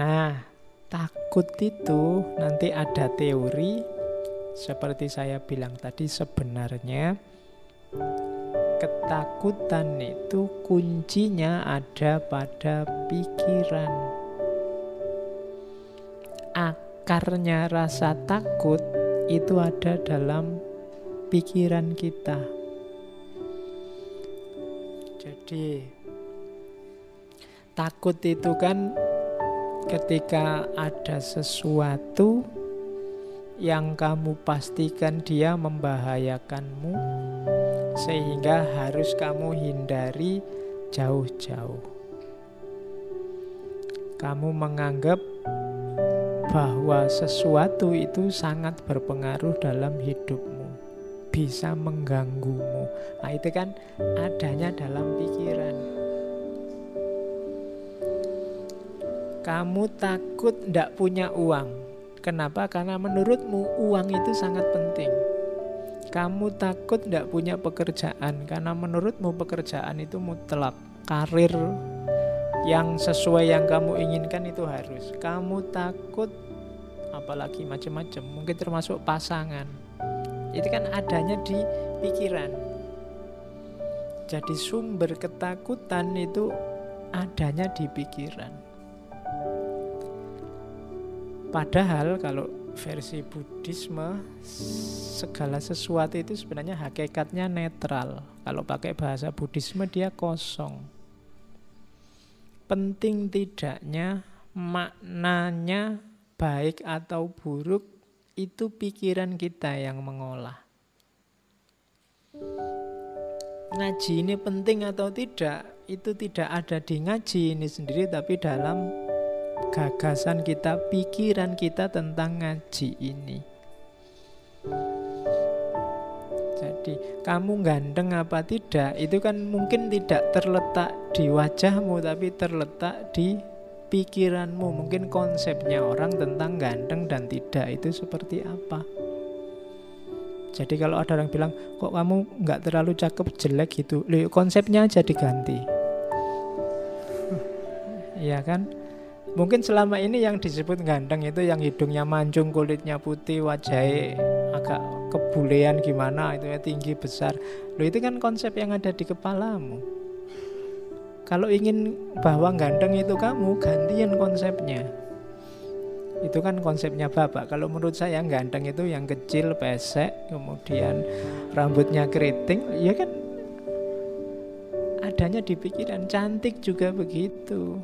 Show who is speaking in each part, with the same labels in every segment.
Speaker 1: Nah, takut itu nanti ada teori seperti saya bilang tadi sebenarnya ketakutan itu kuncinya ada pada pikiran. Akarnya rasa takut itu ada dalam pikiran kita. Jadi takut itu kan ketika ada sesuatu yang kamu pastikan dia membahayakanmu, sehingga harus kamu hindari jauh-jauh. Kamu menganggap bahwa sesuatu itu sangat berpengaruh dalam hidupmu, bisa mengganggumu. Nah, itu kan adanya dalam pikiran. Kamu takut tidak punya uang. Kenapa? Karena menurutmu uang itu sangat penting. Kamu takut tidak punya pekerjaan karena menurutmu pekerjaan itu mutlak. Karir yang sesuai yang kamu inginkan itu harus. Kamu takut apalagi macam-macam, mungkin termasuk pasangan. Itu kan adanya di pikiran. Jadi sumber ketakutan itu adanya di pikiran. Padahal kalau versi Buddhisme segala sesuatu itu sebenarnya hakikatnya netral. Kalau pakai bahasa Buddhisme dia kosong. Penting tidaknya maknanya baik atau buruk itu pikiran kita yang mengolah. Ngaji ini penting atau tidak itu tidak ada di ngaji ini sendiri tapi dalam gagasan kita, pikiran kita tentang ngaji ini. Jadi, kamu ganteng apa tidak, itu kan mungkin tidak terletak di wajahmu, tapi terletak di pikiranmu. Mungkin konsepnya orang tentang ganteng dan tidak itu seperti apa. Jadi kalau ada orang bilang, kok kamu nggak terlalu cakep, jelek gitu, Loh, konsepnya aja diganti. Iya kan? Mungkin selama ini yang disebut ganteng itu yang hidungnya mancung, kulitnya putih, wajahnya agak kebulean gimana itu ya tinggi besar. Loh itu kan konsep yang ada di kepalamu. Kalau ingin bahwa ganteng itu kamu, gantian konsepnya. Itu kan konsepnya bapak. Kalau menurut saya ganteng itu yang kecil, pesek, kemudian rambutnya keriting, ya kan adanya di pikiran. Cantik juga begitu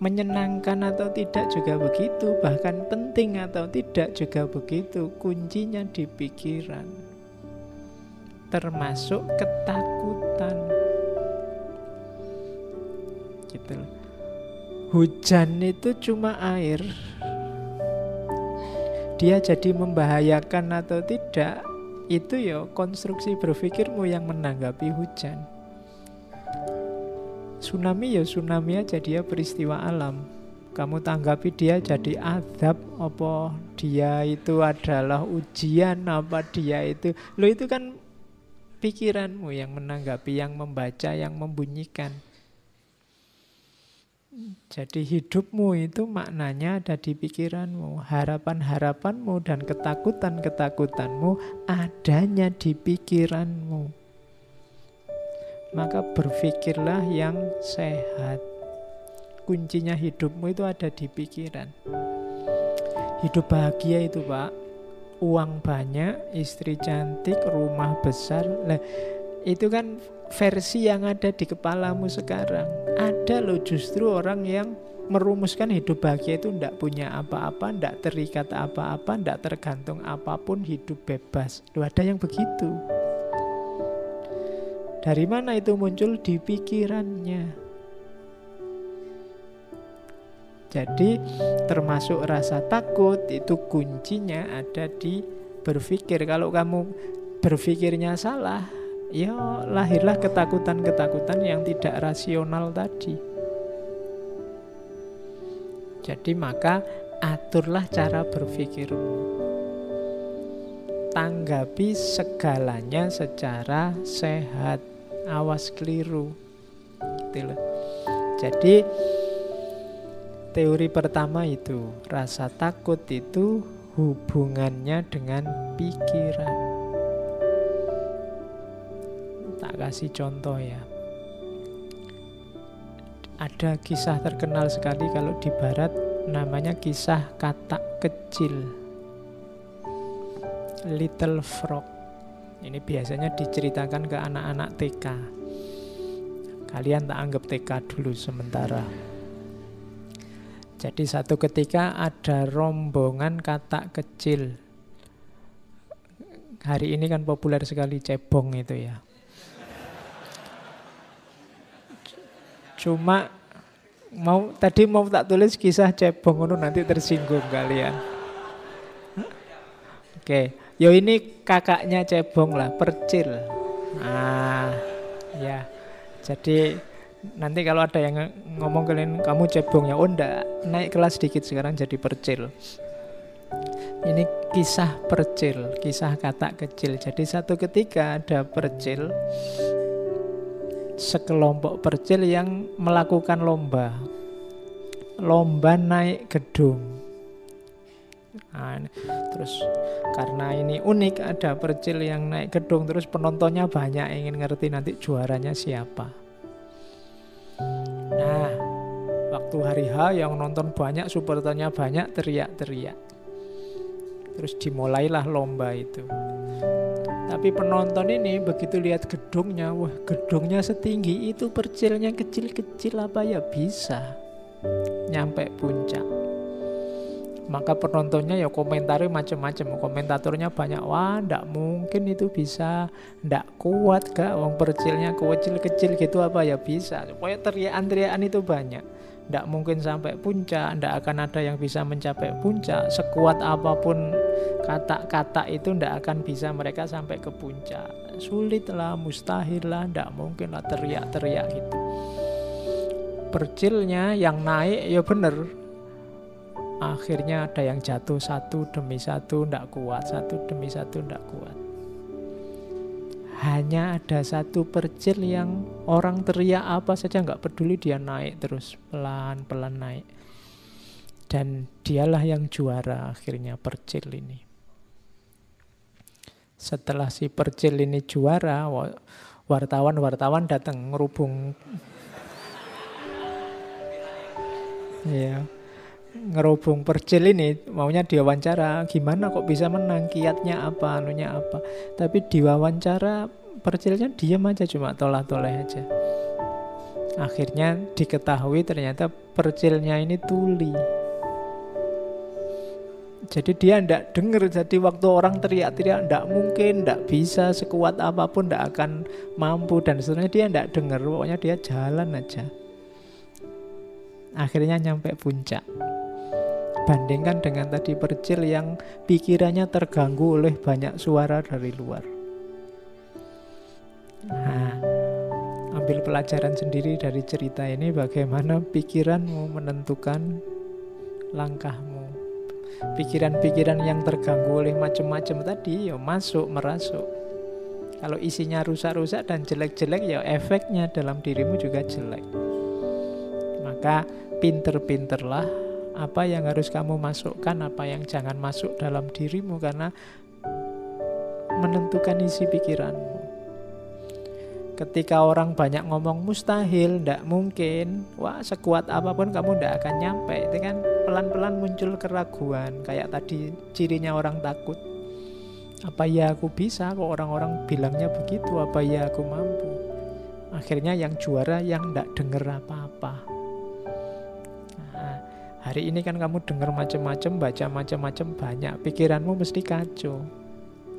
Speaker 1: menyenangkan atau tidak juga begitu, bahkan penting atau tidak juga begitu. Kuncinya di pikiran, termasuk ketakutan. Gitu Hujan itu cuma air. Dia jadi membahayakan atau tidak, itu ya konstruksi berpikirmu yang menanggapi hujan. Tsunami ya tsunami aja dia peristiwa alam. Kamu tanggapi dia jadi adab apa dia itu adalah ujian apa dia itu. Lo itu kan pikiranmu yang menanggapi, yang membaca, yang membunyikan. Jadi hidupmu itu maknanya ada di pikiranmu. Harapan-harapanmu dan ketakutan-ketakutanmu adanya di pikiranmu maka berpikirlah yang sehat. Kuncinya hidupmu itu ada di pikiran. Hidup bahagia itu, Pak. Uang banyak, istri cantik, rumah besar. Nah, itu kan versi yang ada di kepalamu sekarang. Ada loh justru orang yang merumuskan hidup bahagia itu tidak punya apa-apa, tidak terikat apa-apa, tidak tergantung apa pun, hidup bebas. Loh ada yang begitu. Dari mana itu muncul di pikirannya? Jadi termasuk rasa takut itu kuncinya ada di berpikir. Kalau kamu berpikirnya salah, ya lahirlah ketakutan-ketakutan yang tidak rasional tadi. Jadi maka aturlah cara berpikirmu tanggapi segalanya secara sehat awas keliru gitu loh jadi teori pertama itu, rasa takut itu hubungannya dengan pikiran. Tak kasih contoh ya. Ada kisah terkenal sekali kalau di barat namanya kisah katak kecil. Little Frog. Ini biasanya diceritakan ke anak-anak TK. Kalian tak anggap TK dulu sementara. Jadi satu ketika ada rombongan katak kecil. Hari ini kan populer sekali cebong itu ya. Cuma mau tadi mau tak tulis kisah cebong itu nanti tersinggung kalian. Oke, yo ini kakaknya cebong lah, percil. Ah, ya. Jadi nanti kalau ada yang ngomong kalian kamu cebong ya? Oh naik kelas sedikit sekarang jadi percil. Ini kisah percil kisah kata kecil. Jadi satu ketika ada percil sekelompok percil yang melakukan lomba. Lomba naik gedung nah, terus karena ini unik ada percil yang naik gedung terus penontonnya banyak ingin ngerti nanti juaranya siapa. Nah, waktu hari H yang nonton banyak, supporternya banyak, teriak-teriak. Terus dimulailah lomba itu. Tapi penonton ini begitu lihat gedungnya, wah gedungnya setinggi itu, percilnya kecil-kecil apa ya? Bisa. Nyampe puncak maka penontonnya ya komentari macam-macam. Komentatornya banyak wah ndak mungkin itu bisa. Ndak kuat gak wong percilnya kecil-kecil gitu apa ya bisa? Supaya teriakan-teriakan itu banyak. Ndak mungkin sampai puncak. Ndak akan ada yang bisa mencapai puncak. Sekuat apa pun kata-kata itu ndak akan bisa mereka sampai ke puncak. Sulit lah mustahil lah ndak mungkin lah teriak-teriak gitu. Percilnya yang naik ya bener akhirnya ada yang jatuh satu demi satu ndak kuat satu demi satu ndak kuat. Hanya ada satu percil yang orang teriak apa saja nggak peduli dia naik terus pelan pelan naik. Dan dialah yang juara akhirnya percil ini. Setelah si percil ini juara wartawan-wartawan datang ngerubung. Ya ngerubung percil ini maunya diwawancara gimana kok bisa menang kiatnya apa anunya apa. Tapi diwawancara percilnya diam aja cuma tolah-toleh aja. Akhirnya diketahui ternyata percilnya ini tuli. Jadi dia ndak denger jadi waktu orang teriak-teriak ndak mungkin ndak bisa sekuat apa pun ndak akan mampu dan sebenarnya dia ndak denger pokoknya dia jalan aja. Akhirnya nyampe puncak Bandingkan dengan tadi percil yang pikirannya terganggu oleh banyak suara dari luar. Nah, ambil pelajaran sendiri dari cerita ini bagaimana pikiranmu menentukan langkahmu. Pikiran-pikiran yang terganggu oleh macam-macam tadi ya masuk merasuk. Kalau isinya rusak-rusak dan jelek-jelek ya efeknya dalam dirimu juga jelek. Maka pinter-pinterlah apa yang harus kamu masukkan, apa yang jangan masuk dalam dirimu karena menentukan isi pikiranmu. Ketika orang banyak ngomong mustahil, tidak mungkin, wah sekuat apa pun kamu tidak akan nyampe. Itu kan pelan-pelan muncul keraguan, kayak tadi cirinya orang takut. Apa ya aku bisa kok orang-orang bilangnya begitu, apa ya aku mampu. Akhirnya yang juara yang tidak dengar apa-apa. Hari ini kan kamu dengar macam-macam, baca macam-macam banyak, pikiranmu mesti kacau.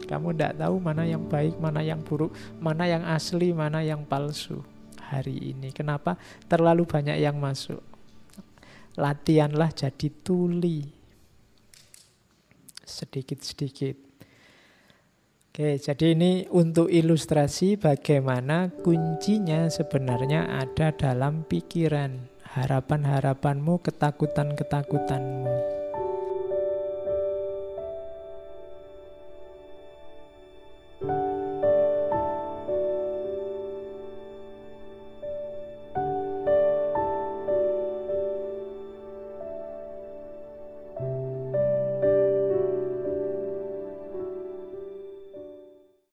Speaker 1: Kamu tidak tahu mana yang baik, mana yang buruk, mana yang asli, mana yang palsu hari ini. Kenapa? Terlalu banyak yang masuk. Latihanlah jadi tuli. Sedikit-sedikit. Oke, jadi ini untuk ilustrasi bagaimana kuncinya sebenarnya ada dalam pikiran harapan-harapanmu, ketakutan-ketakutanmu.